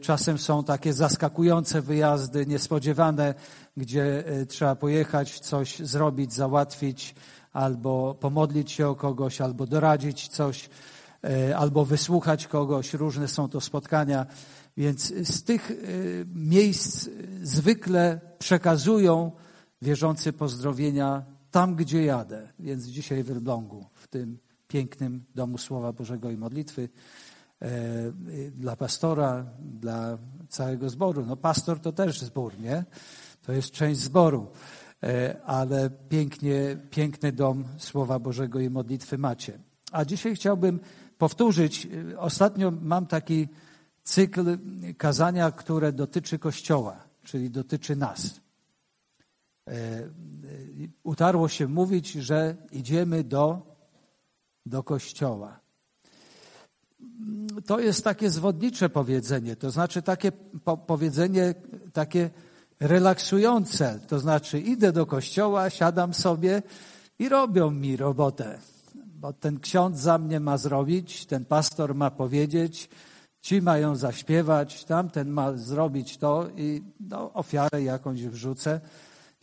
Czasem są takie zaskakujące wyjazdy, niespodziewane, gdzie e, trzeba pojechać, coś zrobić, załatwić, albo pomodlić się o kogoś, albo doradzić coś, e, albo wysłuchać kogoś. Różne są to spotkania. Więc z tych e, miejsc zwykle przekazują wierzący pozdrowienia tam, gdzie jadę. Więc dzisiaj w Elblągu, w tym pięknym domu Słowa Bożego i modlitwy, dla pastora, dla całego zboru. No pastor to też zbór, nie? To jest część zboru, e, ale pięknie, piękny dom Słowa Bożego i modlitwy macie. A dzisiaj chciałbym powtórzyć, e, ostatnio mam taki cykl kazania, które dotyczy Kościoła, czyli dotyczy nas. Utarło się mówić, że idziemy do, do Kościoła to jest takie zwodnicze powiedzenie, to znaczy takie po powiedzenie takie relaksujące, to znaczy idę do kościoła, siadam sobie i robią mi robotę, bo ten ksiądz za mnie ma zrobić, ten pastor ma powiedzieć, ci mają zaśpiewać, tamten ma zrobić to i no, ofiarę jakąś wrzucę.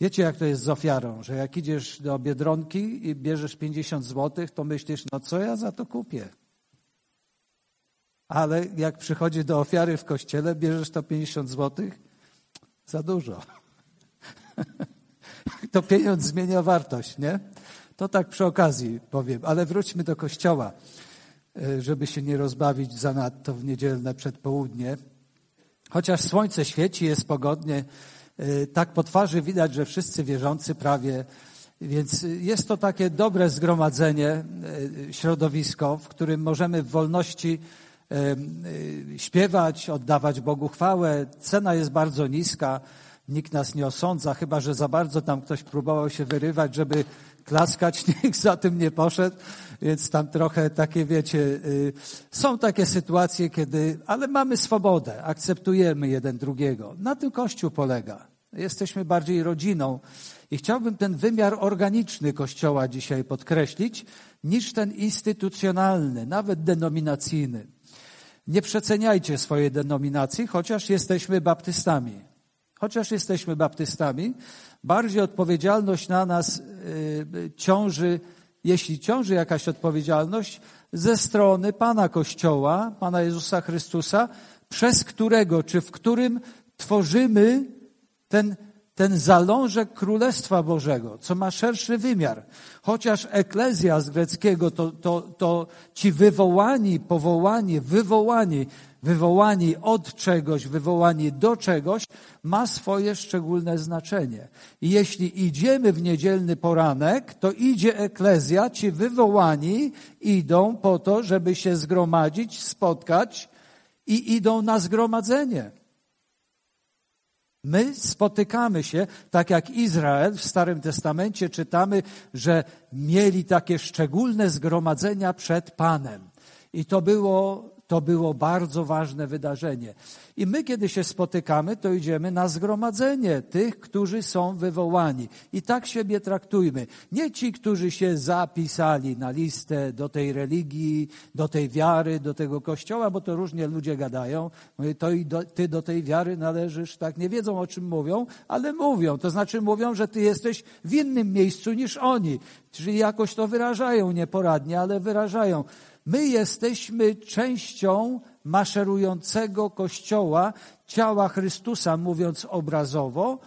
Wiecie, jak to jest z ofiarą, że jak idziesz do Biedronki i bierzesz 50 złotych, to myślisz, no co ja za to kupię? Ale jak przychodzi do ofiary w kościele, bierzesz to 50 złotych, za dużo. to pieniądz zmienia wartość, nie? To tak przy okazji powiem, ale wróćmy do kościoła, e, żeby się nie rozbawić zanadto w niedzielne przedpołudnie. Chociaż słońce świeci, jest pogodnie, e, tak po twarzy widać, że wszyscy wierzący prawie, więc jest to takie dobre zgromadzenie, e, środowisko, w którym możemy w wolności śpiewać, oddawać Bogu chwałę. Cena jest bardzo niska, nikt nas nie osądza, chyba że za bardzo tam ktoś próbował się wyrywać, żeby klaskać, nikt za tym nie poszedł, więc tam trochę takie, wiecie, y, są takie sytuacje, kiedy, ale mamy swobodę, akceptujemy jeden drugiego. Na tym Kościół polega. Jesteśmy bardziej rodziną i chciałbym ten wymiar organiczny Kościoła dzisiaj podkreślić, niż ten instytucjonalny, nawet denominacyjny. Nie przeceniajcie swojej denominacji, chociaż jesteśmy baptystami. Chociaż jesteśmy baptystami, bardziej odpowiedzialność na nas yy, ciąży, jeśli ciąży jakaś odpowiedzialność, ze strony Pana Kościoła, Pana Jezusa Chrystusa, przez którego czy w którym tworzymy ten ten zalążek Królestwa Bożego, co ma szerszy wymiar. Chociaż eklezja z greckiego to, to, to ci wywołani, powołani, wywołani, wywołani od czegoś, wywołani do czegoś, ma swoje szczególne znaczenie. I jeśli idziemy w niedzielny poranek, to idzie eklezja, ci wywołani idą po to, żeby się zgromadzić, spotkać i idą na zgromadzenie. My spotykamy się, tak jak Izrael w Starym Testamencie czytamy, że mieli takie szczególne zgromadzenia przed Panem. I to było to było bardzo ważne wydarzenie. I my, kiedy się spotykamy, to idziemy na zgromadzenie tych, którzy są wywołani. I tak siebie traktujmy. Nie ci, którzy się zapisali na listę do tej religii, do tej wiary, do tego kościoła, bo to różnie ludzie gadają. To i do, ty do tej wiary należysz, tak? Nie wiedzą, o czym mówią, ale mówią. To znaczy mówią, że ty jesteś w innym miejscu niż oni. Czyli jakoś to wyrażają nieporadnie, ale wyrażają. My jesteśmy częścią maszerującego Kościoła, ciała Chrystusa, mówiąc obrazowo,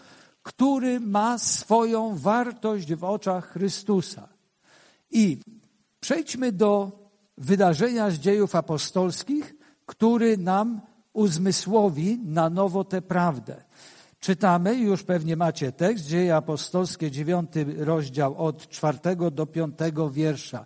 który ma swoją wartość w oczach Chrystusa. I przejdźmy do wydarzenia z dziejów apostolskich, który nam uzmysłowi na nowo tę prawdę. Czytamy, już pewnie macie tekst, Dzieje Apostolskie, dziewiąty rozdział od czwartego do piątego wiersza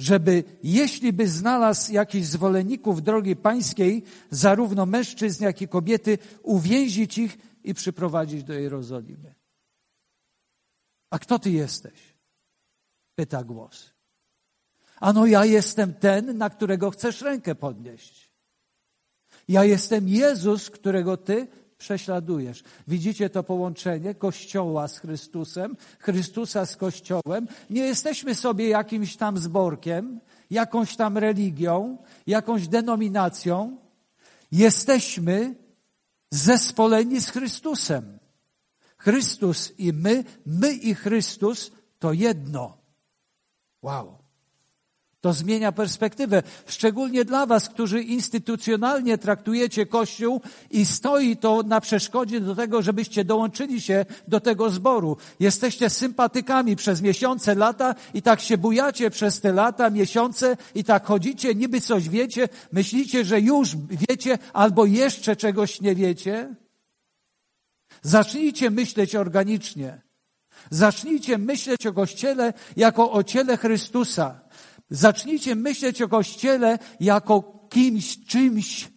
żeby jeśli by znalazł jakichś zwolenników drogi pańskiej, zarówno mężczyzn, jak i kobiety, uwięzić ich i przyprowadzić do Jerozolimy. A kto ty jesteś? Pyta głos. Ano ja jestem ten, na którego chcesz rękę podnieść. Ja jestem Jezus, którego ty prześladujesz. Widzicie to połączenie Kościoła z Chrystusem, Chrystusa z Kościołem. Nie jesteśmy sobie jakimś tam zborkiem, jakąś tam religią, jakąś denominacją. Jesteśmy zespoleni z Chrystusem. Chrystus i my, my i Chrystus to jedno. Wow. To zmienia perspektywę, szczególnie dla Was, którzy instytucjonalnie traktujecie Kościół i stoi to na przeszkodzie do tego, żebyście dołączyli się do tego zboru. Jesteście sympatykami przez miesiące, lata i tak się bujacie przez te lata, miesiące i tak chodzicie, niby coś wiecie, myślicie, że już wiecie albo jeszcze czegoś nie wiecie. Zacznijcie myśleć organicznie. Zacznijcie myśleć o Kościele jako o ciele Chrystusa. Zacznijcie myśleć o Kościele jako kimś, czymś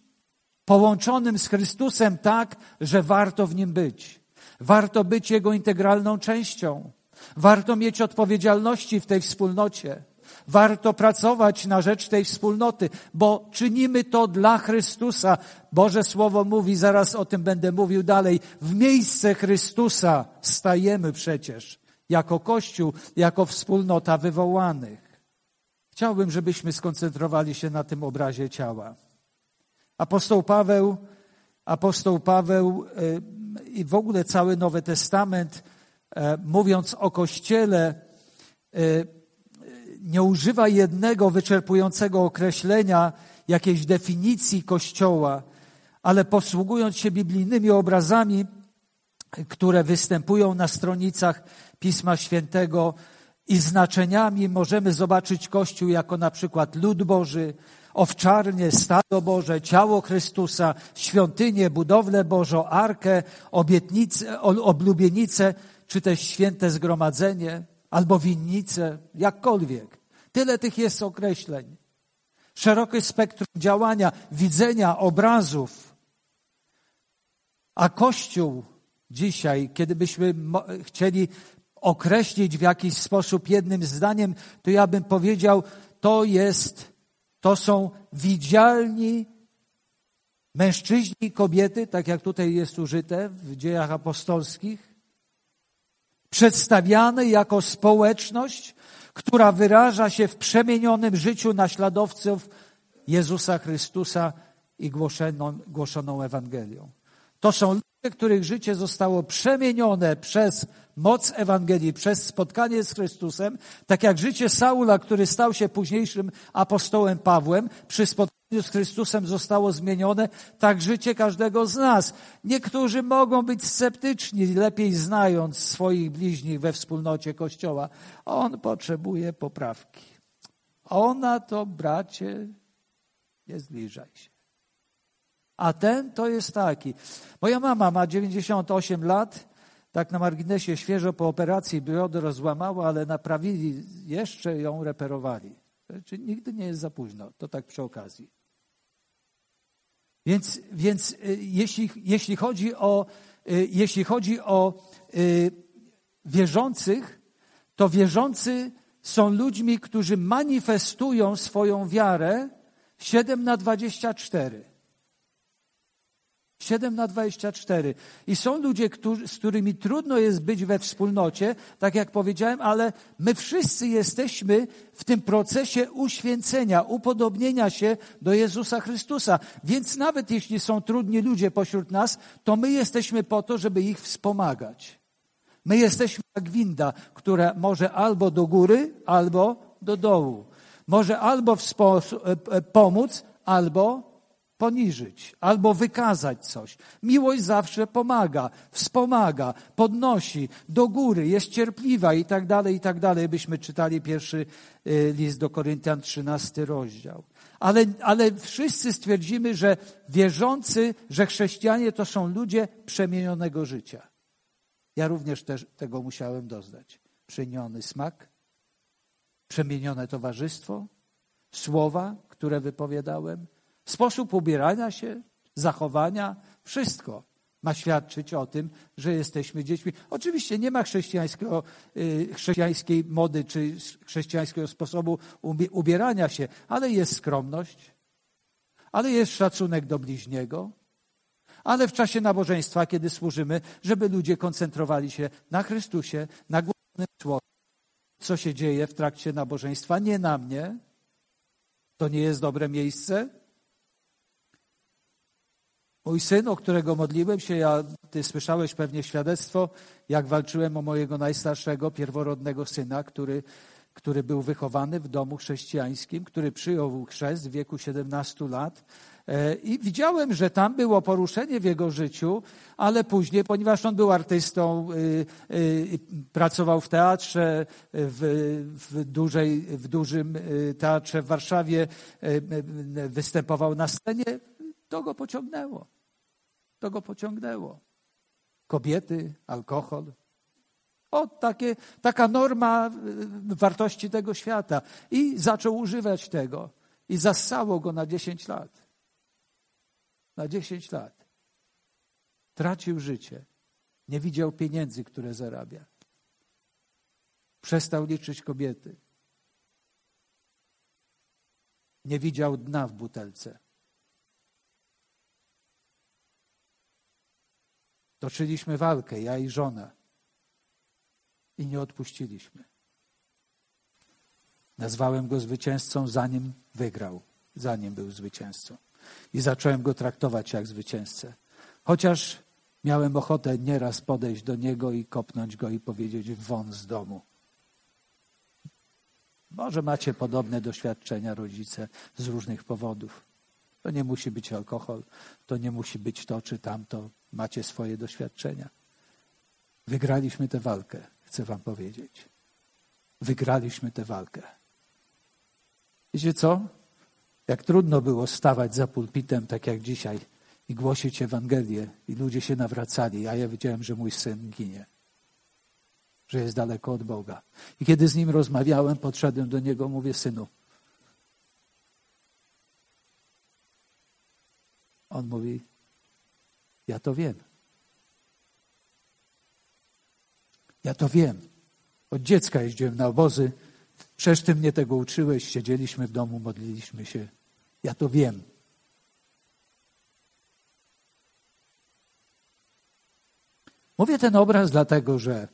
połączonym z Chrystusem tak, że warto w nim być. Warto być Jego integralną częścią. Warto mieć odpowiedzialności w tej wspólnocie. Warto pracować na rzecz tej wspólnoty, bo czynimy to dla Chrystusa. Boże Słowo mówi, zaraz o tym będę mówił dalej, w miejsce Chrystusa stajemy przecież jako Kościół, jako wspólnota wywołanych. Chciałbym, żebyśmy skoncentrowali się na tym obrazie ciała. Apostoł Paweł, apostoł Paweł e, i w ogóle cały Nowy Testament, e, mówiąc o Kościele, e, nie używa jednego wyczerpującego określenia, jakiejś definicji Kościoła, ale posługując się biblijnymi obrazami, które występują na stronicach Pisma Świętego i znaczeniami, możemy zobaczyć Kościół jako na przykład lud Boży, owczarnie, stado Boże, ciało Chrystusa, świątynię, budowlę Bożą, arkę, obietnicę, oblubienicę, czy też święte zgromadzenie albo winnicę, jakkolwiek. Tyle tych jest określeń. Szerokie spektrum działania, widzenia, obrazów. A Kościół dzisiaj, kiedy byśmy chcieli określić w jakiś sposób jednym zdaniem, to ja bym powiedział, to jest, to są widzialni mężczyźni i kobiety, tak jak tutaj jest użyte w dziejach apostolskich, przedstawiane jako społeczność, która wyraża się w przemienionym życiu naśladowców Jezusa Chrystusa i głoszoną, Ewangelią. To są ludzie, których życie zostało przemienione przez moc Ewangelii, przez spotkanie z Chrystusem, tak jak życie Saula, który stał się późniejszym apostołem Pawłem, przy spotkaniu z Chrystusem zostało zmienione, tak życie każdego z nas. Niektórzy mogą być sceptyczni, lepiej znając swoich bliźnich we wspólnocie Kościoła. On potrzebuje poprawki. Ona to, bracie, nie zbliżaj się. A ten to jest taki. Moja mama ma 98 lat, tak na marginesie świeżo po operacji biodro złamała, ale naprawili, jeszcze ją reperowali. Czyli nigdy nie jest za późno, to tak przy okazji. Więc, więc y, jeśli, jeśli, chodzi o, y, jeśli chodzi o y, wierzących, to wierzący są ludźmi, którzy manifestują swoją wiarę 7 na 24. 7 na 24. I są ludzie, którzy, z którymi trudno jest być we wspólnocie, tak jak powiedziałem, ale my wszyscy jesteśmy w tym procesie uświęcenia, upodobnienia się do Jezusa Chrystusa. Więc nawet jeśli są trudni ludzie pośród nas, to my jesteśmy po to, żeby ich wspomagać. My jesteśmy jak winda, która może albo do góry, albo do dołu. Może albo e, e, pomóc, albo poniżyć albo wykazać coś. Miłość zawsze pomaga, wspomaga, podnosi do góry, jest cierpliwa i tak dalej, i tak dalej. Byśmy czytali pierwszy y, list do Koryntian, trzynasty rozdział. Ale, ale wszyscy stwierdzimy, że wierzący, że chrześcijanie to są ludzie przemienionego życia. Ja również też tego musiałem doznać. Przemieniony smak, przemienione towarzystwo, słowa, które wypowiadałem, Sposób ubierania się, zachowania, wszystko ma świadczyć o tym, że jesteśmy dziećmi. Oczywiście nie ma chrześcijańskiego, y, chrześcijańskiej mody czy chrześcijańskiego sposobu ubierania się, ale jest skromność, ale jest szacunek do bliźniego, ale w czasie nabożeństwa, kiedy służymy, żeby ludzie koncentrowali się na Chrystusie, na głównym słowie. Co się dzieje w trakcie nabożeństwa? Nie na mnie. To nie jest dobre miejsce. Mój syn, o którego modliłem się, ja, ty słyszałeś pewnie świadectwo, jak walczyłem o mojego najstarszego, pierworodnego syna, który, który był wychowany w domu chrześcijańskim, który przyjął chrzest w wieku 17 lat. E, I widziałem, że tam było poruszenie w jego życiu, ale później, ponieważ on był artystą, y, y, pracował w teatrze, w, w, dużej, w dużym y, teatrze w Warszawie, występował na scenie, to go pociągnęło. To go pociągnęło. Kobiety, alkohol. O, takie, taka norma wartości tego świata. I zaczął używać tego. I zassało go na 10 lat na 10 lat. Tracił życie. Nie widział pieniędzy, które zarabia. Przestał liczyć kobiety. Nie widział dna w butelce. Toczyliśmy walkę, ja i żona. I nie odpuściliśmy. Nazwałem go zwycięzcą, zanim wygrał, zanim był zwycięzcą i zacząłem go traktować jak zwycięzcę. Chociaż miałem ochotę nieraz podejść do niego i kopnąć go i powiedzieć won z domu. Może macie podobne doświadczenia rodzice z różnych powodów. To nie musi być alkohol, to nie musi być to czy tamto. Macie swoje doświadczenia. Wygraliśmy tę walkę, chcę wam powiedzieć. Wygraliśmy tę walkę. Wiecie co? Jak trudno było stawać za pulpitem, tak jak dzisiaj, i głosić Ewangelię, i ludzie się nawracali, a ja wiedziałem, że mój syn ginie, że jest daleko od Boga. I kiedy z nim rozmawiałem, podszedłem do niego, mówię, synu. On mówi, ja to wiem. Ja to wiem. Od dziecka jeździłem na obozy, Przecież ty mnie tego uczyłeś, siedzieliśmy w domu, modliliśmy się. Ja to wiem. Mówię ten obraz dlatego, że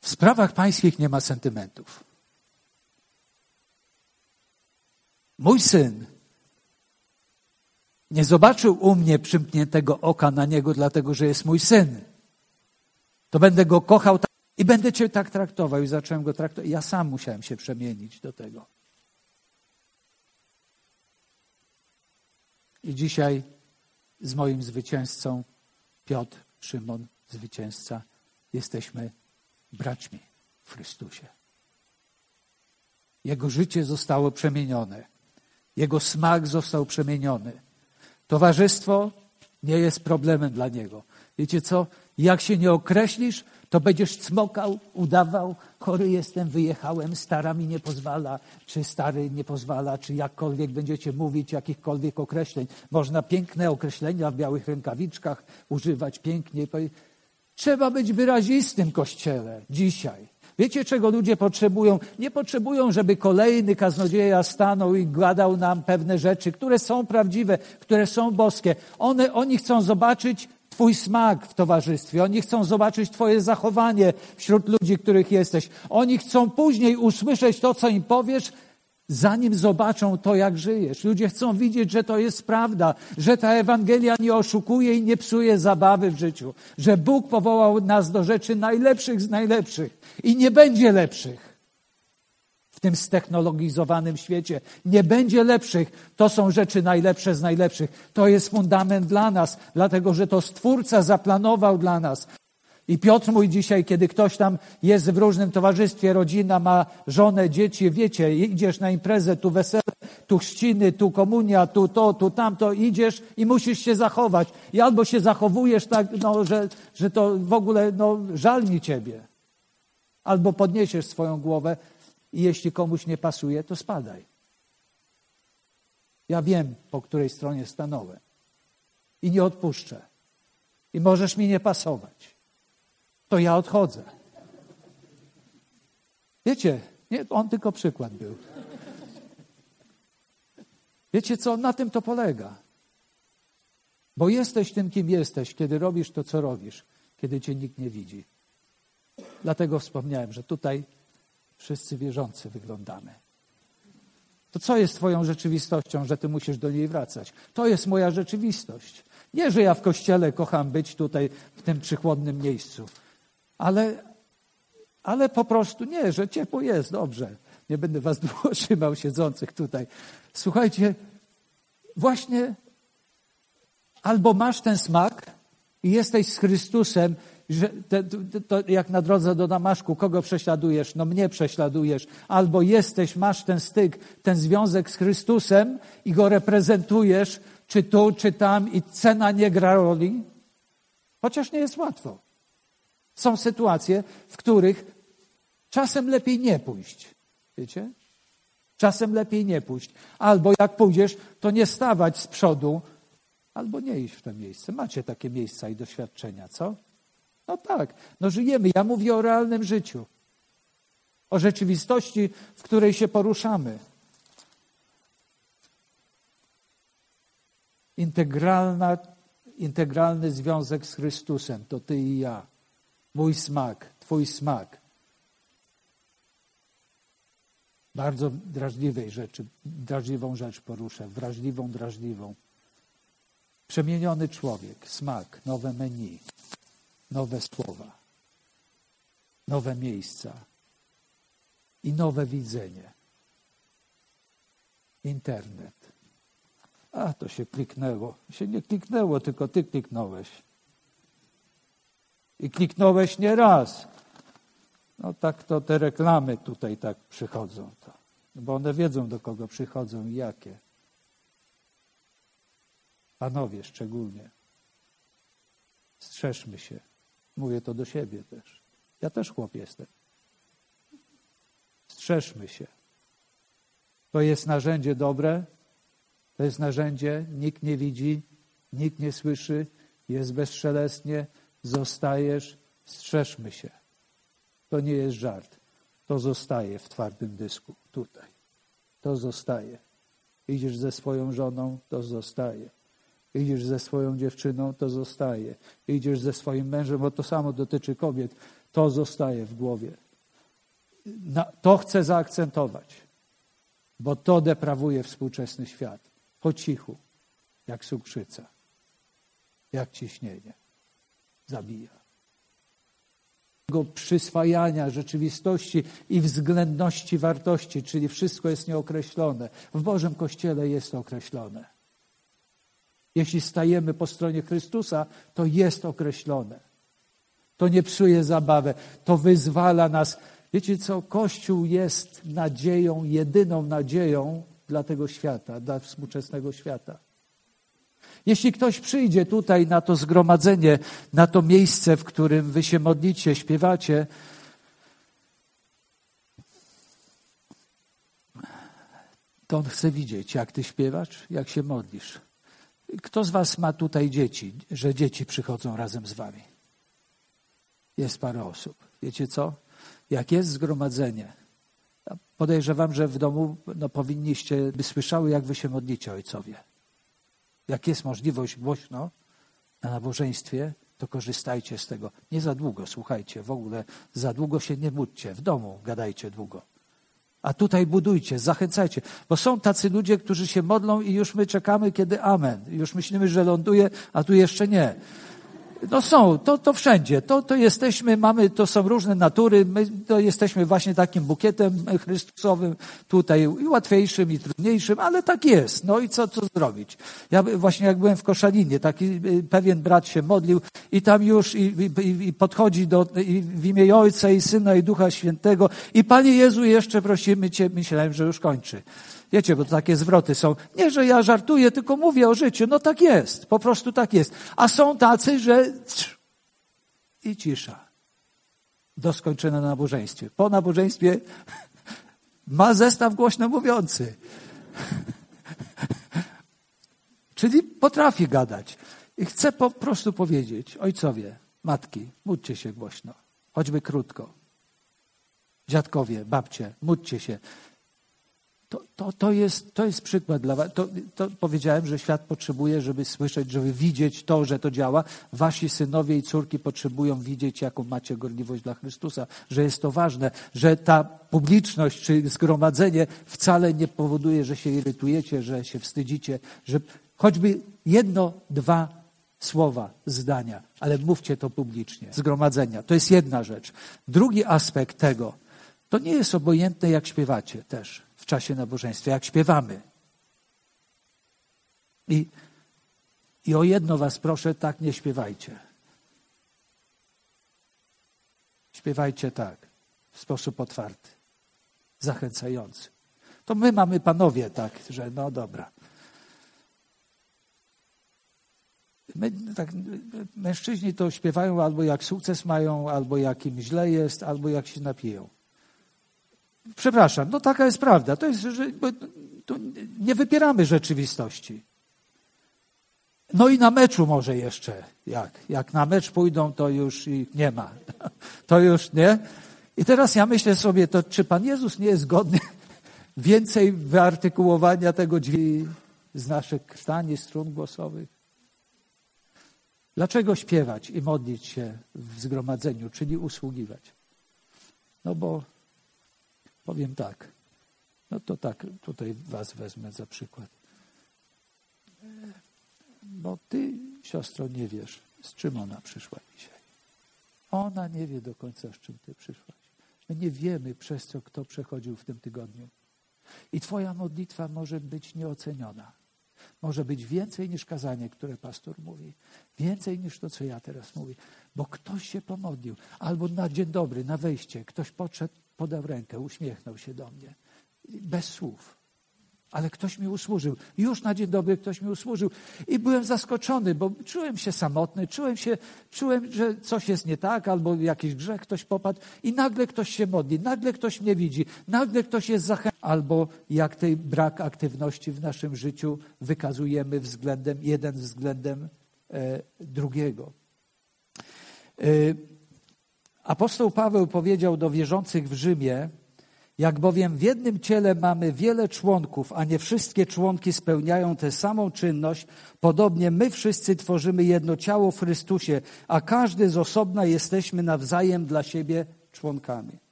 w sprawach pańskich nie ma sentymentów. Mój syn nie zobaczył u mnie przymkniętego oka na niego, dlatego że jest mój syn. To będę go kochał tak. I będę Cię tak traktował. I zacząłem go traktować. Ja sam musiałem się przemienić do tego. I dzisiaj z moim zwycięzcą, Piotr, Szymon, zwycięzca, jesteśmy braćmi w Chrystusie. Jego życie zostało przemienione. Jego smak został przemieniony. Towarzystwo nie jest problemem dla niego. Wiecie co? Jak się nie określisz, to będziesz cmokał, udawał, chory jestem, wyjechałem, stara mi nie pozwala, czy stary nie pozwala, czy jakkolwiek będziecie mówić, jakichkolwiek określeń. Można piękne określenia w białych rękawiczkach używać pięknie. Trzeba być wyrazistym kościele dzisiaj. Wiecie, czego ludzie potrzebują? Nie potrzebują, żeby kolejny kaznodzieja stanął i gadał nam pewne rzeczy, które są prawdziwe, które są boskie. One, oni chcą zobaczyć Twój smak w towarzystwie. Oni chcą zobaczyć Twoje zachowanie wśród ludzi, których jesteś. Oni chcą później usłyszeć to, co im powiesz, zanim zobaczą to, jak żyjesz. Ludzie chcą widzieć, że to jest prawda, że ta Ewangelia nie oszukuje i nie psuje zabawy w życiu, że Bóg powołał nas do rzeczy najlepszych z najlepszych i nie będzie lepszych tym ztechnologizowanym świecie. Nie będzie lepszych. To są rzeczy najlepsze z najlepszych. To jest fundament dla nas, dlatego że to Stwórca zaplanował dla nas. I Piotr mój dzisiaj, kiedy ktoś tam jest w różnym towarzystwie, rodzina ma żonę, dzieci, wiecie, idziesz na imprezę, tu wesele, tu chrzciny, tu komunia, tu to, tu tamto, idziesz i musisz się zachować. I albo się zachowujesz tak, no, że, że to w ogóle, no, żal mi ciebie. Albo podniesiesz swoją głowę i jeśli komuś nie pasuje, to spadaj. Ja wiem, po której stronie stanąłem. I nie odpuszczę. I możesz mi nie pasować. To ja odchodzę. Wiecie, nie, on tylko przykład był. Wiecie co? Na tym to polega. Bo jesteś tym, kim jesteś, kiedy robisz to, co robisz, kiedy cię nikt nie widzi. Dlatego wspomniałem, że tutaj Wszyscy wierzący wyglądamy. To co jest Twoją rzeczywistością, że Ty musisz do niej wracać? To jest moja rzeczywistość. Nie, że ja w kościele kocham być tutaj, w tym przychłodnym miejscu, ale, ale po prostu nie, że ciepło jest, dobrze. Nie będę Was długo trzymał siedzących tutaj. Słuchajcie, właśnie albo masz ten smak i jesteś z Chrystusem że te, to jak na drodze do Damaszku, kogo prześladujesz? No mnie prześladujesz. Albo jesteś, masz ten styk, ten związek z Chrystusem i go reprezentujesz, czy tu, czy tam i cena nie gra roli. Chociaż nie jest łatwo. Są sytuacje, w których czasem lepiej nie pójść. Wiecie? Czasem lepiej nie pójść. Albo jak pójdziesz, to nie stawać z przodu, albo nie iść w to miejsce. Macie takie miejsca i doświadczenia, co? No tak, no żyjemy. Ja mówię o realnym życiu. O rzeczywistości, w której się poruszamy. Integralna, integralny związek z Chrystusem to ty i ja. Mój smak, twój smak. Bardzo drażliwej rzeczy, drażliwą rzecz poruszę, wrażliwą, drażliwą. Przemieniony człowiek, smak, nowe menu nowe słowa, nowe miejsca i nowe widzenie. Internet. A to się kliknęło. Się nie kliknęło, tylko ty kliknąłeś. I kliknąłeś nie raz. No tak to te reklamy tutaj tak przychodzą. To. Bo one wiedzą, do kogo przychodzą i jakie. Panowie szczególnie. Strzeżmy się. Mówię to do siebie też. Ja też chłop jestem. Strzeżmy się. To jest narzędzie dobre, to jest narzędzie, nikt nie widzi, nikt nie słyszy, jest bezszelestnie, zostajesz, strzeżmy się. To nie jest żart. To zostaje w twardym dysku, tutaj. To zostaje. Idziesz ze swoją żoną, to zostaje. Idziesz ze swoją dziewczyną, to zostaje. Idziesz ze swoim mężem, bo to samo dotyczy kobiet, to zostaje w głowie. to chcę zaakcentować, bo to deprawuje współczesny świat. Po cichu, jak cukrzyca, jak ciśnienie. Zabija. Przyswajania rzeczywistości i względności wartości, czyli wszystko jest nieokreślone. W Bożym Kościele jest określone. Jeśli stajemy po stronie Chrystusa, to jest określone. To nie psuje zabawę, to wyzwala nas. Wiecie co? Kościół jest nadzieją, jedyną nadzieją dla tego świata, dla współczesnego świata. Jeśli ktoś przyjdzie tutaj na to zgromadzenie, na to miejsce, w którym wy się modlicie, śpiewacie, to on chce widzieć, jak ty śpiewasz, jak się modlisz. Kto z Was ma tutaj dzieci, że dzieci przychodzą razem z Wami? Jest parę osób. Wiecie co? Jak jest zgromadzenie, podejrzewam, że w domu no, powinniście by słyszały, jak Wy się modlicie, ojcowie. Jak jest możliwość głośno na nabożeństwie, to korzystajcie z tego. Nie za długo, słuchajcie, w ogóle za długo się nie módlcie. W domu gadajcie długo. A tutaj budujcie, zachęcajcie. Bo są tacy ludzie, którzy się modlą i już my czekamy, kiedy amen. Już myślimy, że ląduje, a tu jeszcze nie. No są, to, to wszędzie. To, to jesteśmy, mamy, to są różne natury. My to jesteśmy właśnie takim bukietem Chrystusowym tutaj i łatwiejszym i trudniejszym, ale tak jest. No i co, co zrobić? Ja właśnie jak byłem w Koszalinie, taki y, pewien brat się modlił i tam już i, i, i podchodzi do, i w imię Ojca i Syna i Ducha Świętego i Panie Jezu jeszcze prosimy Cię, myślałem, że już kończy. Wiecie, bo takie zwroty są. Nie, że ja żartuję, tylko mówię o życiu. No tak jest, po prostu tak jest. A są tacy, że i cisza. Do skończenia nabożeństwie. Po nabożeństwie ma zestaw głośno mówiący. Czyli potrafi gadać. I chcę po prostu powiedzieć, ojcowie, matki, módlcie się głośno, choćby krótko. Dziadkowie, babcie, módlcie się To, to, to, jest, to jest przykład dla was. To, to powiedziałem, że świat potrzebuje, żeby słyszeć, żeby widzieć to, że to działa. Wasi synowie i córki potrzebują widzieć, jaką macie gorliwość dla Chrystusa, że jest to ważne, że ta publiczność czy zgromadzenie wcale nie powoduje, że się irytujecie, że się wstydzicie, że choćby jedno, dwa słowa, zdania, ale mówcie to publicznie, zgromadzenia. To jest jedna rzecz. Drugi aspekt tego, to nie jest obojętne, jak śpiewacie też w czasie nabożeństwa, jak śpiewamy. I, I o jedno was proszę, tak nie śpiewajcie. Śpiewajcie tak, w sposób otwarty, zachęcający. To my mamy panowie tak, że no dobra. My, tak, mężczyźni to śpiewają albo jak sukces mają, albo jak im źle jest, albo jak się napiją. Przepraszam, no taka jest prawda. To jest, że nie wypieramy rzeczywistości. No i na meczu może jeszcze. Jak? Jak na mecz pójdą, to już ich nie ma. To już nie. I teraz ja myślę sobie, to czy Pan Jezus nie jest godny więcej wyartykułowania tego drzwi z naszych stani strun głosowych? Dlaczego śpiewać i modlić się w zgromadzeniu, czyli usługiwać? No bo powiem tak, no to tak, tutaj was wezmę za przykład. Bo ty, siostro, nie wiesz, z czym ona przyszła dzisiaj. Ona nie wie do końca, z czym ty przyszłaś. My nie wiemy, przez co kto przechodził w tym tygodniu. I twoja modlitwa może być nieoceniona. Może być więcej niż kazanie, które pastor mówi. Więcej niż to, co ja teraz mówię. Bo ktoś się pomodlił. Albo na dzień dobry, na wejście, ktoś podszedł, podał rękę, uśmiechnął się do mnie. Bez słów. Ale ktoś mi usłużył. Już na dzień dobry ktoś mi usłużył. I byłem zaskoczony, bo czułem się samotny, czułem się, czułem, że coś jest nie tak, albo jakiś grzech ktoś popadł. I nagle ktoś się modli, nagle ktoś mnie widzi, nagle ktoś jest zachęcony. Albo jak tej brak aktywności w naszym życiu wykazujemy względem, jeden względem e, drugiego. E, apostoł Paweł powiedział do wierzących w Rzymie, jak bowiem w jednym ciele mamy wiele członków, a nie wszystkie członki spełniają tę samą czynność, podobnie my wszyscy tworzymy jedno ciało w Chrystusie, a każdy z osobna jesteśmy nawzajem dla siebie członkami.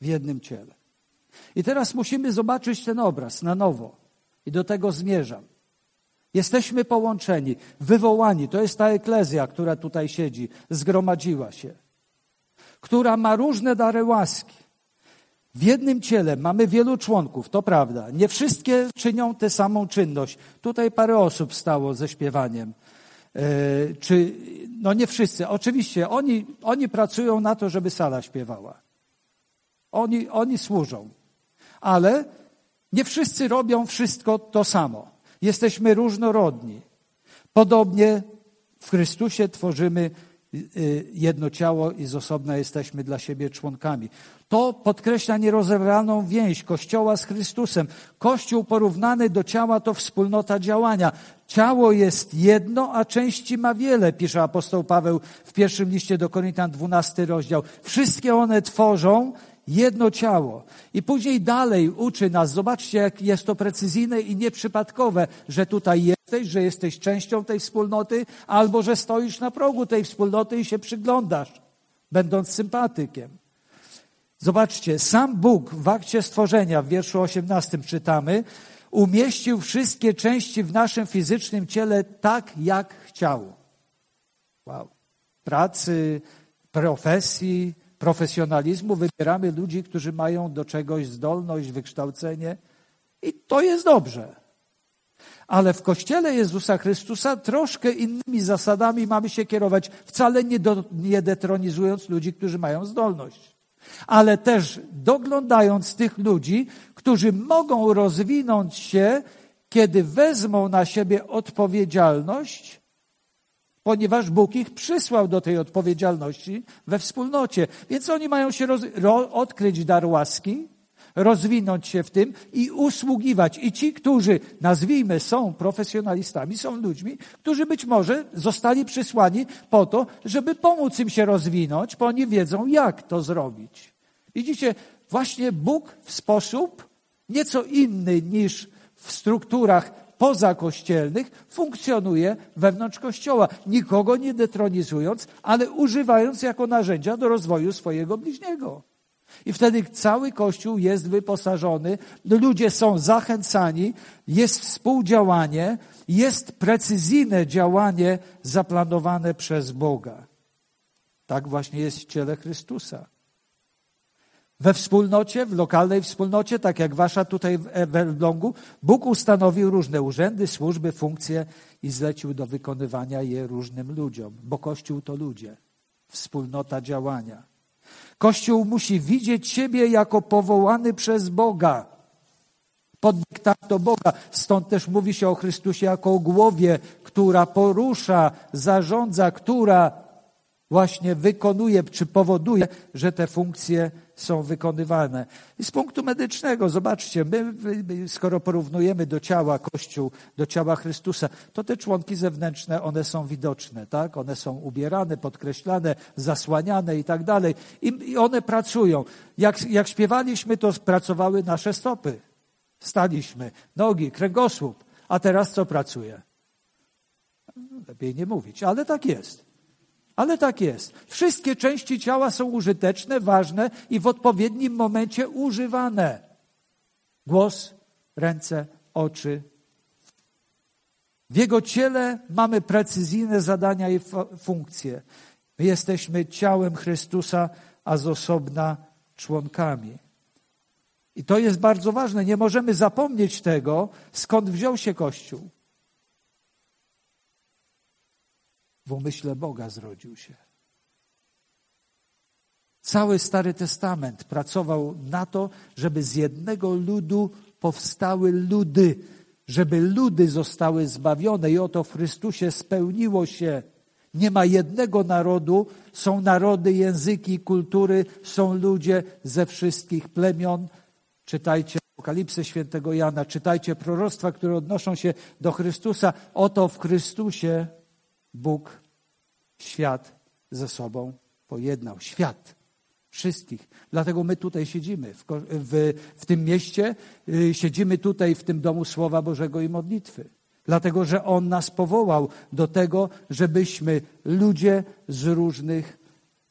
W jednym ciele. I teraz musimy zobaczyć ten obraz na nowo. I do tego zmierzam. Jesteśmy połączeni, wywołani. To jest ta eklezja, która tutaj siedzi, zgromadziła się, która ma różne dary łaski. W jednym ciele mamy wielu członków, to prawda. Nie wszystkie czynią tę samą czynność. Tutaj parę osób stało ze śpiewaniem. E, czy, no nie wszyscy. Oczywiście oni, oni pracują na to, żeby sala śpiewała. Oni, oni służą. Ale nie wszyscy robią wszystko to samo. Jesteśmy różnorodni. Podobnie w Chrystusie tworzymy jedno ciało i z osobna jesteśmy dla siebie członkami. To podkreśla nierozerwalną więź Kościoła z Chrystusem. Kościół porównany do ciała to wspólnota działania. Ciało jest jedno, a części ma wiele, pisze apostoł Paweł w pierwszym liście do Korintian, 12 rozdział. Wszystkie one tworzą jedno ciało. I później dalej uczy nas, zobaczcie, jak jest to precyzyjne i nieprzypadkowe, że tutaj jesteś, że jesteś częścią tej wspólnoty, albo że stoisz na progu tej wspólnoty i się przyglądasz, będąc sympatykiem. Zobaczcie, sam Bóg w akcie stworzenia, w wierszu 18 czytamy, umieścił wszystkie części w naszym fizycznym ciele tak, jak chciał. Wow. Pracy, profesji, profesjonalizmu wybieramy ludzi, którzy mają do czegoś zdolność, wykształcenie i to jest dobrze. Ale w Kościele Jezusa Chrystusa troszkę innymi zasadami mamy się kierować, wcale nie, do, nie detronizując ludzi, którzy mają zdolność ale też doglądając tych ludzi, którzy mogą rozwinąć się, kiedy wezmą na siebie odpowiedzialność, ponieważ Bóg ich przysłał do tej odpowiedzialności we wspólnocie. Więc oni mają się roz, ro, odkryć dar łaski, rozwinąć się w tym i usługiwać. I ci, którzy, nazwijmy, są profesjonalistami, są ludźmi, którzy być może zostali przysłani po to, żeby pomóc im się rozwinąć, bo oni wiedzą, jak to zrobić. Widzicie, właśnie Bóg w sposób nieco inny niż w strukturach pozakościelnych, funkcjonuje wewnątrz Kościoła, nikogo nie detronizując, ale używając jako narzędzia do rozwoju swojego bliźniego. I wtedy cały Kościół jest wyposażony, ludzie są zachęcani, jest współdziałanie, jest precyzyjne działanie zaplanowane przez Boga. Tak właśnie jest w ciele Chrystusa. We wspólnocie, w lokalnej wspólnocie, tak jak wasza tutaj w Elblągu, Bóg ustanowił różne urzędy, służby, funkcje i zlecił do wykonywania je różnym ludziom, bo Kościół to ludzie, wspólnota działania. Kościół musi widzieć siebie jako powołany przez Boga. Pod dyktato Boga. Stąd też mówi się o Chrystusie jako o głowie, która porusza, zarządza, która właśnie wykonuje czy powoduje, że te funkcje są wykonywane. I z punktu medycznego, zobaczcie, my, skoro porównujemy do ciała Kościół, do ciała Chrystusa, to te członki zewnętrzne, one są widoczne, tak? One są ubierane, podkreślane, zasłaniane i tak dalej. I one pracują. Jak, jak śpiewaliśmy, to pracowały nasze stopy. Staliśmy, nogi, kręgosłup. A teraz co pracuje? Lepiej nie mówić, ale tak jest. Ale tak jest. Wszystkie części ciała są użyteczne, ważne i w odpowiednim momencie używane. Głos, ręce, oczy. W jego ciele mamy precyzyjne zadania i funkcje. My jesteśmy ciałem Chrystusa, a z osobna członkami. I to jest bardzo ważne. Nie możemy zapomnieć tego, skąd wziął się Kościół. W umyśle Boga zrodził się. Cały Stary Testament pracował na to, żeby z jednego ludu powstały ludy, żeby ludy zostały zbawione i oto w Chrystusie spełniło się. Nie ma jednego narodu, są narody, języki, kultury, są ludzie ze wszystkich plemion. Czytajcie Apokalipsę świętego Jana, czytajcie proroctwa, które odnoszą się do Chrystusa. Oto w Chrystusie Bóg świat ze sobą pojednał. Świat. Wszystkich. Dlatego my tutaj siedzimy w, w, w tym mieście, yy, siedzimy tutaj w tym domu Słowa Bożego i modlitwy. Dlatego, że On nas powołał do tego, żebyśmy ludzie z różnych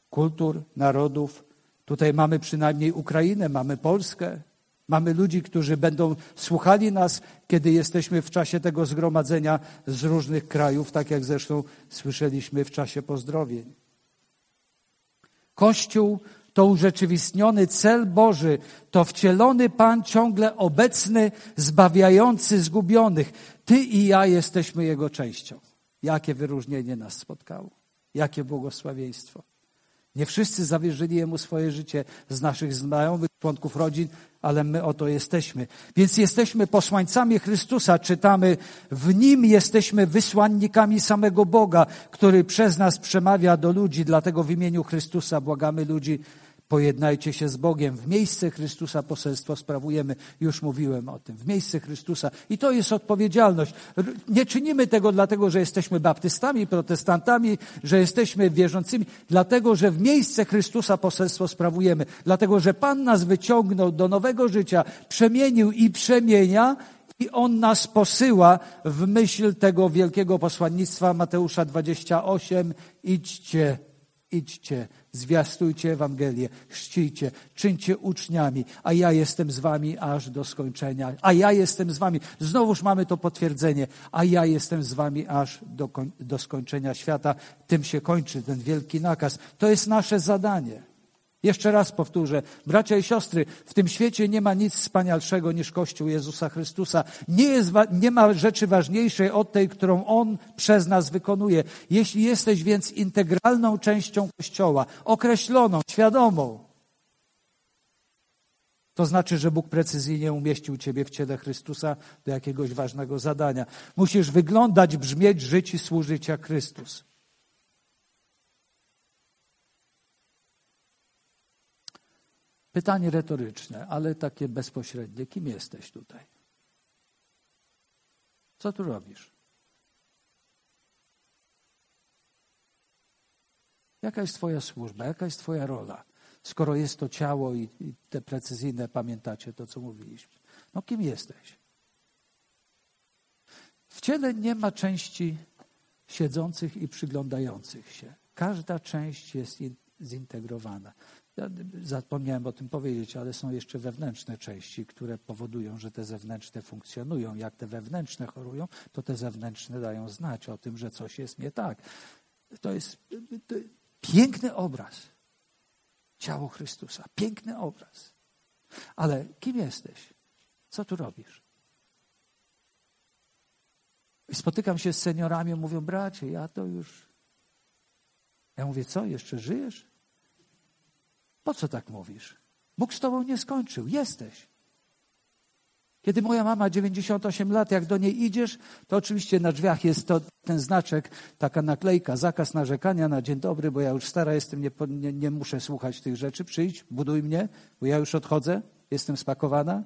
kultur, narodów, tutaj mamy przynajmniej Ukrainę, mamy Polskę, Mamy ludzi, którzy będą słuchali nas, kiedy jesteśmy w czasie tego zgromadzenia z różnych krajów, tak jak zresztą słyszeliśmy w czasie pozdrowień. Kościół to urzeczywistniony cel Boży, to wcielony Pan ciągle obecny, zbawiający zgubionych. Ty i ja jesteśmy Jego częścią. Jakie wyróżnienie nas spotkało, jakie błogosławieństwo. Nie wszyscy zawierzyli Jemu swoje życie z naszych znajomych, członków rodzin, ale my oto jesteśmy. Więc jesteśmy posłańcami Chrystusa, czytamy, w Nim jesteśmy wysłannikami samego Boga, który przez nas przemawia do ludzi, dlatego w imieniu Chrystusa błagamy ludzi, Pojednajcie się z Bogiem. W miejsce Chrystusa poselstwo sprawujemy. Już mówiłem o tym. W miejsce Chrystusa. I to jest odpowiedzialność. Nie czynimy tego dlatego, że jesteśmy baptystami, protestantami, że jesteśmy wierzącymi. Dlatego, że w miejsce Chrystusa poselstwo sprawujemy. Dlatego, że Pan nas wyciągnął do nowego życia, przemienił i przemienia i On nas posyła w myśl tego wielkiego posłannictwa Mateusza 28. Idźcie, idźcie Zwiastujcie Ewangelię, chrzcijcie, czyńcie uczniami, a ja jestem z wami aż do skończenia. A ja jestem z wami. Znowuż mamy to potwierdzenie. A ja jestem z wami aż do, do skończenia świata. Tym się kończy ten wielki nakaz. To jest nasze zadanie. Jeszcze raz powtórzę, bracia i siostry, w tym świecie nie ma nic wspanialszego niż Kościół Jezusa Chrystusa. Nie, jest, nie ma rzeczy ważniejszej od tej, którą On przez nas wykonuje. Jeśli jesteś więc integralną częścią Kościoła, określoną, świadomą, to znaczy, że Bóg precyzyjnie umieścił Ciebie w ciele Chrystusa do jakiegoś ważnego zadania. Musisz wyglądać, brzmieć, żyć i służyć jak Chrystus. Pytanie retoryczne, ale takie bezpośrednie. Kim jesteś tutaj? Co tu robisz? Jaka jest Twoja służba? Jaka jest Twoja rola? Skoro jest to ciało i, i te precyzyjne, pamiętacie to, co mówiliśmy. No kim jesteś? W ciele nie ma części siedzących i przyglądających się. Każda część jest zintegrowana. Zapomniałem o tym powiedzieć, ale są jeszcze wewnętrzne części, które powodują, że te zewnętrzne funkcjonują. Jak te wewnętrzne chorują, to te zewnętrzne dają znać o tym, że coś jest nie tak. To jest piękny obraz. Ciało Chrystusa. Piękny obraz. Ale kim jesteś? Co tu robisz? I spotykam się z seniorami, mówią, bracie, ja to już. Ja mówię, co, jeszcze żyjesz? Po co tak mówisz? Bóg z tobą nie skończył, jesteś. Kiedy moja mama 98 lat, jak do niej idziesz, to oczywiście na drzwiach jest to, ten znaczek, taka naklejka, zakaz narzekania na dzień dobry, bo ja już stara jestem, nie, nie, nie muszę słuchać tych rzeczy. Przyjdź, buduj mnie, bo ja już odchodzę, jestem spakowana.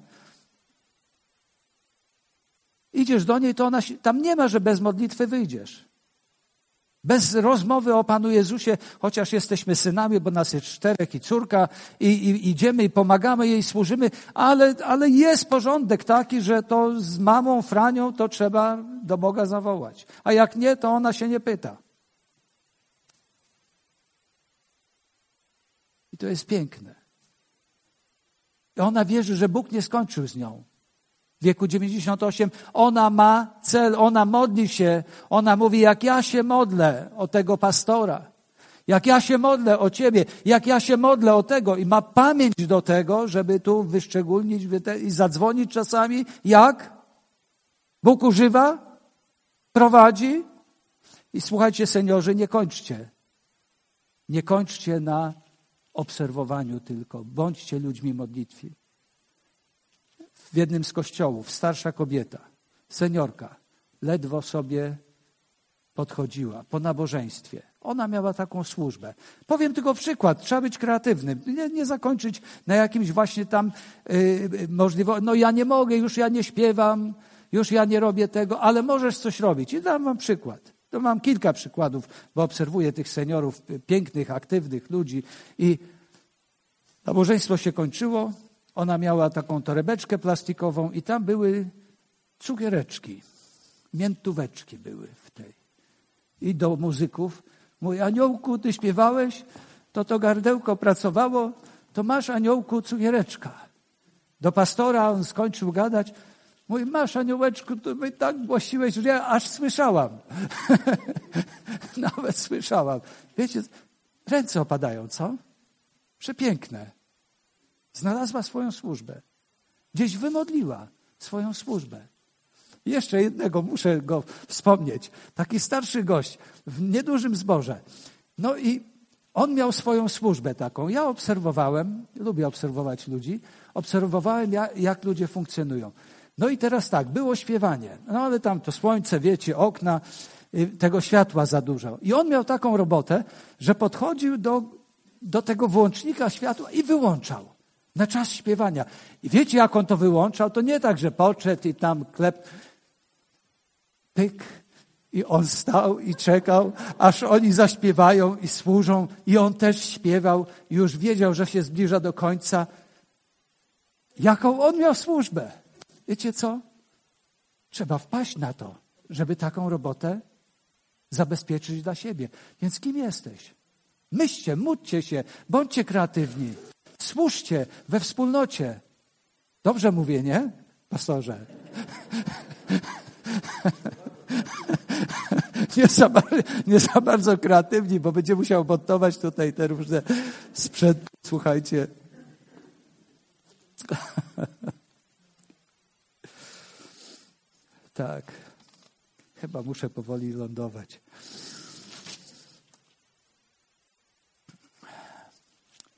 Idziesz do niej, to ona tam nie ma, że bez modlitwy wyjdziesz. Bez rozmowy o Panu Jezusie, chociaż jesteśmy synami, bo nas jest czterech i córka, i, i idziemy i pomagamy jej, służymy, ale, ale jest porządek taki, że to z mamą Franią to trzeba do Boga zawołać. A jak nie, to ona się nie pyta. I to jest piękne. I ona wierzy, że Bóg nie skończył z nią wieku 98, ona ma cel, ona modli się, ona mówi, jak ja się modlę o tego pastora, jak ja się modlę o ciebie, jak ja się modlę o tego i ma pamięć do tego, żeby tu wyszczególnić i zadzwonić czasami, jak Bóg używa, prowadzi. I słuchajcie, seniorzy, nie kończcie. Nie kończcie na obserwowaniu tylko. Bądźcie ludźmi modlitwi w jednym z kościołów, starsza kobieta, seniorka, ledwo sobie podchodziła po nabożeństwie. Ona miała taką służbę. Powiem tylko przykład, trzeba być kreatywnym, nie, nie zakończyć na jakimś właśnie tam yy, możliwości. No ja nie mogę, już ja nie śpiewam, już ja nie robię tego, ale możesz coś robić. I dam wam przykład. To mam kilka przykładów, bo obserwuję tych seniorów, pięknych, aktywnych ludzi i nabożeństwo się kończyło, ona miała taką torebeczkę plastikową i tam były cukiereczki, miętóweczki były w tej. I do muzyków mój aniołku, ty śpiewałeś, to to gardełko pracowało, to masz aniołku cukiereczka. Do pastora on skończył gadać, mój masz aniołeczku, to my tak głosiłeś, że ja aż słyszałam. Nawet słyszałam. Wiecie, ręce opadają, co? Przepiękne. Znalazła swoją służbę. Gdzieś wymodliła swoją służbę. Jeszcze jednego muszę go wspomnieć. Taki starszy gość w niedużym zborze. No i on miał swoją służbę taką. Ja obserwowałem, lubię obserwować ludzi, obserwowałem, jak ludzie funkcjonują. No i teraz tak, było śpiewanie. No ale tam to słońce, wiecie, okna, y, tego światła za dużo. I on miał taką robotę, że podchodził do, do tego włącznika światła i wyłączał na czas śpiewania. I wiecie, jak on to wyłączał? To nie tak, że podszedł i tam klep, pyk, i on stał i czekał, aż oni zaśpiewają i służą, i on też śpiewał, już wiedział, że się zbliża do końca. Jaką on miał służbę? Wiecie co? Trzeba wpaść na to, żeby taką robotę zabezpieczyć dla siebie. Więc kim jesteś? Myślcie, módlcie się, bądźcie kreatywni. Służcie we wspólnocie. Dobrze mówię, nie, pastorze? Nie za, nie za bardzo kreatywni, bo będzie musiał montować tutaj te różne sprzęt. Słuchajcie. Tak. Chyba muszę powoli lądować.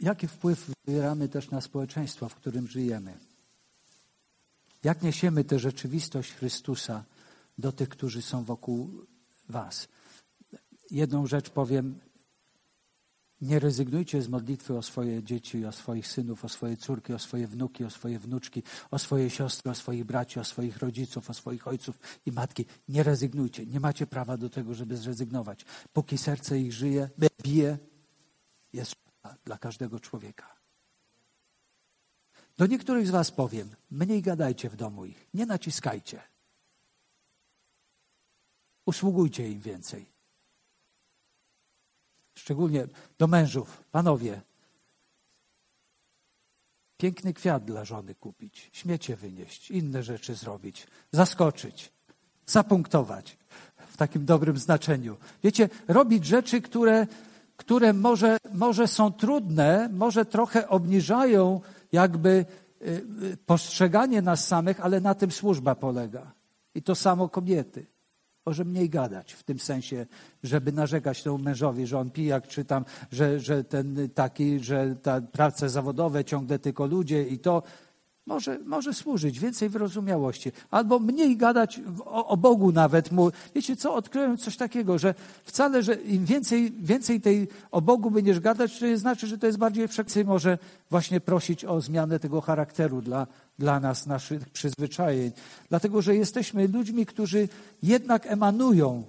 Jaki wpływ wywieramy też na społeczeństwo, w którym żyjemy? Jak niesiemy tę rzeczywistość Chrystusa do tych, którzy są wokół Was? Jedną rzecz powiem. Nie rezygnujcie z modlitwy o swoje dzieci, o swoich synów, o swoje córki, o swoje wnuki, o swoje wnuczki, o swoje siostry, o swoich braci, o swoich rodziców, o swoich ojców i matki. Nie rezygnujcie. Nie macie prawa do tego, żeby zrezygnować. Póki serce ich żyje, bije, jest dla każdego człowieka. Do niektórych z Was powiem, mniej gadajcie w domu ich, nie naciskajcie. Usługujcie im więcej. Szczególnie do mężów, panowie. Piękny kwiat dla żony kupić, śmiecie wynieść, inne rzeczy zrobić, zaskoczyć, zapunktować w takim dobrym znaczeniu. Wiecie, robić rzeczy, które, które może, może są trudne, może trochę obniżają jakby y, y, postrzeganie nas samych, ale na tym służba polega. I to samo kobiety. Może mniej gadać w tym sensie, żeby narzekać temu mężowi, że on pijak, czy tam, że, że ten taki, że ta prace zawodowe ciągle tylko ludzie i to może, może służyć, więcej wyrozumiałości. Albo mniej gadać o, o, Bogu nawet. Mu. Wiecie co, odkryłem coś takiego, że wcale, że im więcej, więcej tej o Bogu będziesz gadać, to znaczy, że to jest bardziej wszechcy może właśnie prosić o zmianę tego charakteru dla, dla nas, naszych przyzwyczajeń. Dlatego, że jesteśmy ludźmi, którzy jednak emanują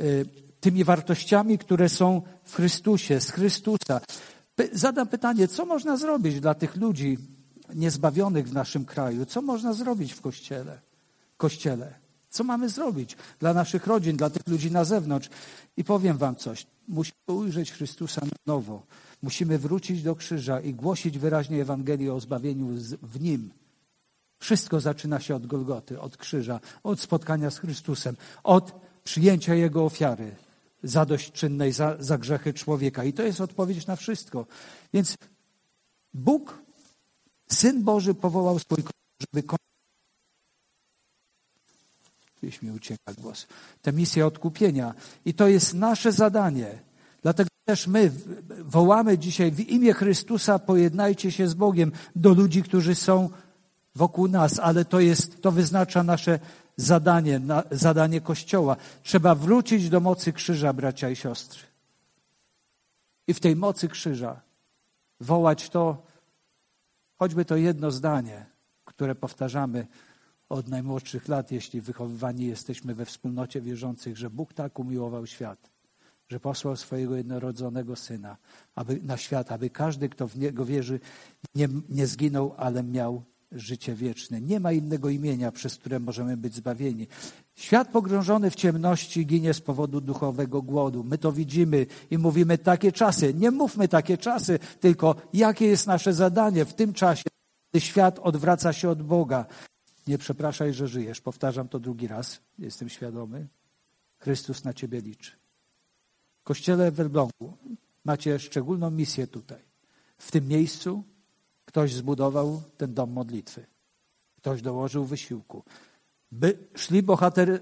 y, tymi wartościami, które są w Chrystusie, z Chrystusa. Zadam pytanie, co można zrobić dla tych ludzi, niezbawionych w naszym kraju. Co można zrobić w kościele? kościele? Co mamy zrobić dla naszych rodzin, dla tych ludzi na zewnątrz? I powiem wam coś. Musimy ujrzeć Chrystusa na nowo. Musimy wrócić do krzyża i głosić wyraźnie Ewangelię o zbawieniu w Nim. Wszystko zaczyna się od Golgoty, od krzyża, od spotkania z Chrystusem, od przyjęcia Jego ofiary zadośćczynnej za, za grzechy człowieka. I to jest odpowiedź na wszystko. Więc Bóg Syn Boży powołał swój żeby Gdzieś mi ucieka głos. Tę misję odkupienia. I to jest nasze zadanie. Dlatego też my wołamy dzisiaj w imię Chrystusa pojednajcie się z Bogiem do ludzi, którzy są wokół nas, ale to jest, to wyznacza nasze zadanie, na, zadanie Kościoła. Trzeba wrócić do mocy krzyża, bracia i siostry. I w tej mocy krzyża wołać to, Choćby to jedno zdanie, które powtarzamy od najmłodszych lat, jeśli wychowywani jesteśmy we wspólnocie wierzących, że Bóg tak umiłował świat, że posłał swojego jednorodzonego syna aby, na świat, aby każdy, kto w niego wierzy, nie, nie zginął, ale miał życie wieczne. Nie ma innego imienia, przez które możemy być zbawieni. Świat pogrążony w ciemności ginie z powodu duchowego głodu. My to widzimy i mówimy takie czasy. Nie mówmy takie czasy, tylko jakie jest nasze zadanie w tym czasie, gdy świat odwraca się od Boga. Nie przepraszaj, że żyjesz. Powtarzam to drugi raz. Jestem świadomy. Chrystus na ciebie liczy. Kościele w Elblągu macie szczególną misję tutaj. W tym miejscu ktoś zbudował ten dom modlitwy. Ktoś dołożył wysiłku. By szli bohater,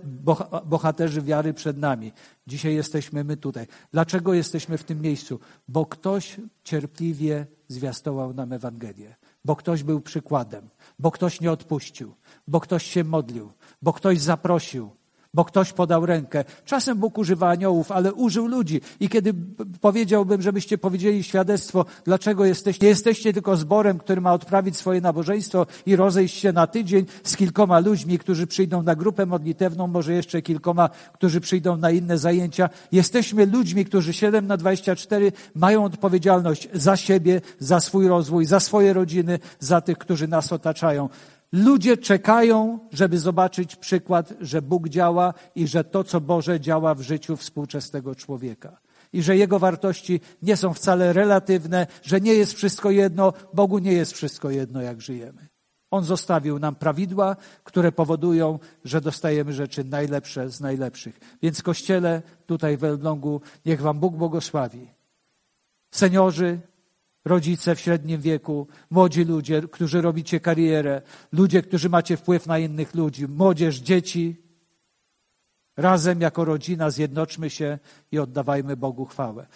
bohaterzy wiary przed nami. Dzisiaj jesteśmy my tutaj. Dlaczego jesteśmy w tym miejscu? Bo ktoś cierpliwie zwiastował nam Ewangelię. Bo ktoś był przykładem. Bo ktoś nie odpuścił. Bo ktoś się modlił. Bo ktoś zaprosił bo ktoś podał rękę. Czasem Bóg używa aniołów, ale użył ludzi. I kiedy powiedziałbym, żebyście powiedzieli świadectwo, dlaczego jesteście, jesteście tylko zborem, który ma odprawić swoje nabożeństwo i rozejść się na tydzień z kilkoma ludźmi, którzy przyjdą na grupę modlitewną, może jeszcze kilkoma, którzy przyjdą na inne zajęcia. Jesteśmy ludźmi, którzy 7 na 24 mają odpowiedzialność za siebie, za swój rozwój, za swoje rodziny, za tych, którzy nas otaczają. Ludzie czekają, żeby zobaczyć przykład, że Bóg działa i że to, co Boże działa w życiu współczesnego człowieka. I że Jego wartości nie są wcale relatywne, że nie jest wszystko jedno, Bogu nie jest wszystko jedno, jak żyjemy. On zostawił nam prawidła, które powodują, że dostajemy rzeczy najlepsze z najlepszych. Więc Kościele tutaj w Elblągu, niech Wam Bóg błogosławi. Seniorzy, rodzice w średnim wieku, młodzi ludzie, którzy robicie karierę, ludzie, którzy macie wpływ na innych ludzi, młodzież, dzieci. Razem jako rodzina zjednoczmy się i oddawajmy Bogu chwałę.